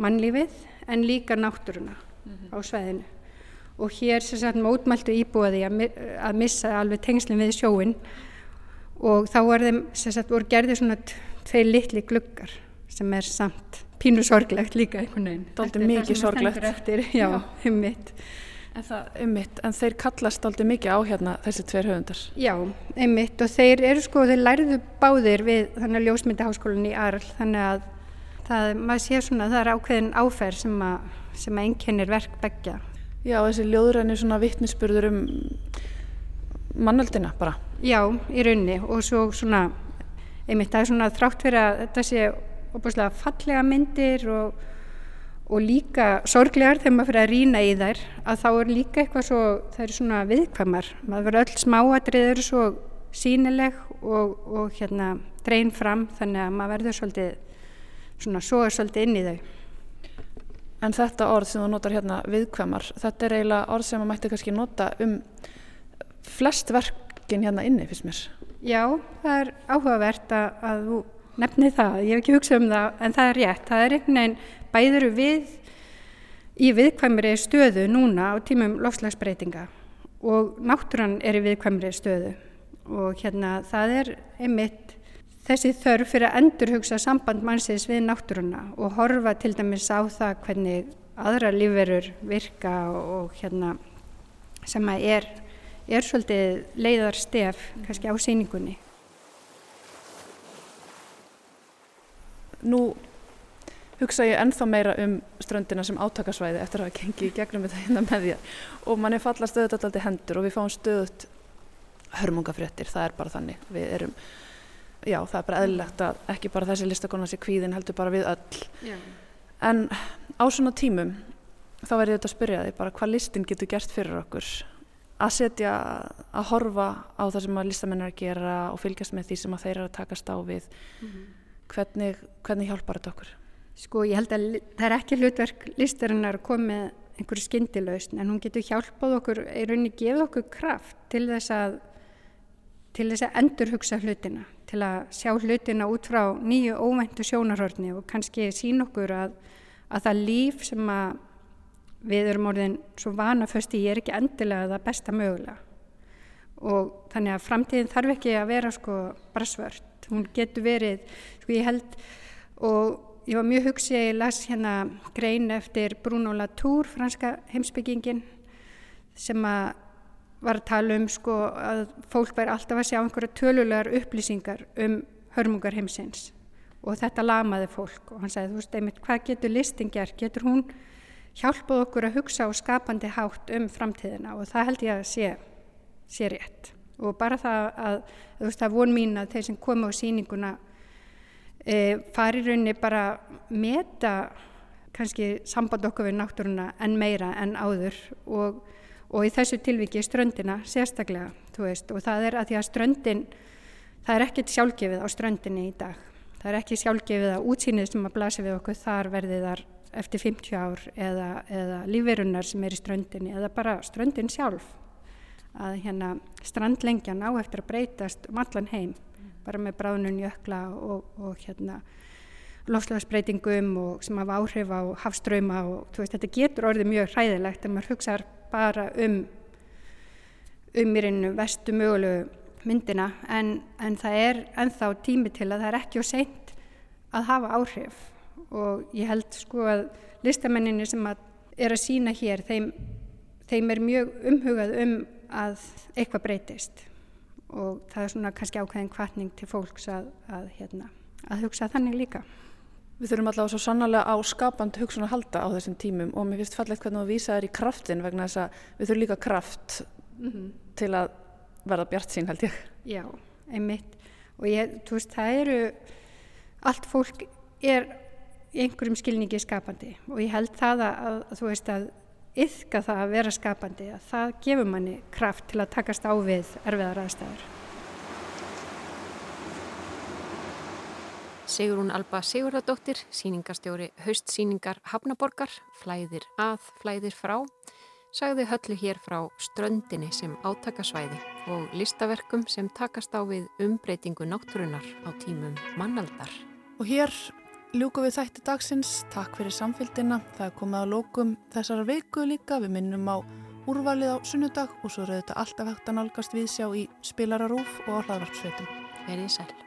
S7: mannlífið en líka náttúruna mm -hmm. á sveðinu. Og hér sem sagt mótmæltu íbúaði að, að missa alveg tengslinn við sjóin og þá var þeim sem sagt voru gerðið svona tvei litli gluggar sem er samt pínu sorglegt líka einhvern veginn.
S2: Það er mikið sorglegt.
S7: Eftir, já, já. um mitt.
S2: En, það, einmitt, en þeir kallast aldrei mikið á hérna þessi tveir höfundar.
S7: Já, einmitt og þeir eru sko, þeir læriðu báðir við þannig að ljósmyndaháskólan í Arl þannig að það, maður sé svona það er ákveðin áferð sem að, sem að einkennir verk begja.
S2: Já, þessi ljóðræni svona vittnisspurður um mannöldina bara.
S7: Já, í raunni og svo svona, einmitt það er svona þrátt fyrir að þetta sé opaslega fallega myndir og og líka sorglegar þegar maður fyrir að rýna í þær að þá er líka eitthvað svo, það eru svona viðkvæmar, maður verður öll smáadriður svo sínileg og, og hérna dreyn fram þannig að maður verður svolítið svona svo er svolítið inn í þau.
S2: En þetta orð sem þú notar hérna viðkvæmar, þetta er eiginlega orð sem maður mætti kannski nota um flest verkin hérna inni fyrst mér.
S7: Já, það er áhugavert að, að þú nefni það, ég hef ekki hugsað um það en það er rétt, það er einhvern veginn bæður við í viðkvæmri stöðu núna á tímum lofslagsbreytinga og náttúran er í viðkvæmri stöðu og hérna það er einmitt þessi þörf fyrir að endurhugsa samband mannsins við náttúruna og horfa til dæmis á það hvernig aðra lífverur virka og hérna sem að er, er svolítið leiðar stef kannski á síningunni.
S2: Nú hugsa ég ennþá meira um ströndina sem átakasvæði eftir að hafa gengið í gegnum þetta hérna með þér. Og manni falla stöðut alltaf til hendur og við fáum stöðut hörmungafréttir, það er bara þannig. Við erum, já það er bara eðlilegt að ekki bara þessi listakonna sé kvíðin heldur bara við öll. Já. en á svona tímum þá verður þetta að spyrja þig bara hvað listin getur gert fyrir okkur? Að setja, að horfa á það sem að listamenn að gera og fylgjast með því sem að þeir eru að takast á við. Mm -hmm. Hvernig, hvernig hjálpar þetta okkur?
S7: Sko ég held að það er ekki hlutverk listarinnar að koma með einhverju skindilausn en hún getur hjálpað okkur, í rauninni gefið okkur kraft til þess að til þess að endurhugsa hlutina til að sjá hlutina út frá nýju óvæntu sjónarhörni og kannski sín okkur að, að það líf sem að við erum orðin svo vanaföst í ég er ekki endilega það besta mögulega og þannig að framtíðin þarf ekki að vera sko bara svört hún getur verið, sko ég held og ég var mjög hugsið að ég las hérna grein eftir Bruno Latour, franska heimsbyggingin sem að var að tala um sko að fólk væri alltaf að sjá einhverja tölulegar upplýsingar um hörmungar heimsins. Og þetta lamaði fólk og hann sagði þú veist einmitt hvað getur listin gert, getur hún hjálpað okkur að hugsa og skapandi hátt um framtíðina? Og það held ég að sé, sé rétt. Og bara það að þú veist það von mín að þeir sem komu á síninguna e, fari raunni bara meta kannski samband okkur við náttúruna en meira en áður og, og í þessu tilviki ströndina sérstaklega veist, og það er að því að ströndin það er ekkert sjálfgefið á ströndinni í dag. Það er ekki sjálfgefið að útsýnið sem að blasi við okkur þar verði þar eftir 50 ár eða, eða lífverunar sem er í ströndinni eða bara ströndin sjálf. Að hérna strandlengjan á eftir að breytast um allan heim bara með bráðnun jökla og, og hérna lofslagsbreytingum og sem hafa áhrif á hafströyma og veist, þetta getur orðið mjög hræðilegt en maður hugsaður bara um um í reynu vestu mögulegu myndina. En, en það er enþá tími til að það er ekki og seint að hafa áhrif. Og ég held sko að listamenninni sem að er að sína hér þeim, þeim er mjög umhugað um að eitthvað breytist og það er svona kannski ákveðin kvartning til fólks að, að, hérna, að hugsa þannig líka.
S2: Við þurfum allavega svo sannlega á skapand hugsun að halda á þessum tímum og mér finnst fallegt hvernig þú vísaður í kraftin vegna þess að við þurfum líka kraft mm -hmm. til að verða bjart sín held ég.
S7: Já, einmitt og ég, þú veist, það eru allt fólk er í einhverjum skilningi skapandi og ég held það að, að, að þú veist að yfka það að vera skapandi að það gefur manni kraft til að takast á við erfiðar aðstæður.
S1: Sigurún Alba Sigurðardóttir, síningastjóri haustsíningar Hafnaborgar, flæðir að, flæðir frá, sagði höllu hér frá ströndinni sem átakasvæði og listaverkum sem takast á við umbreytingu náttúrunar á tímum mannaldar.
S2: Og hér ljúku við þætti dagsins, takk fyrir samfélgina, það er komið á lókum þessara veiku líka, við minnum á úrvalið á sunnudag og svo er þetta alltaf hægt að nálgast viðsjá í spilararúf og á hlaðvarpsveitum.
S1: Verðið sæl.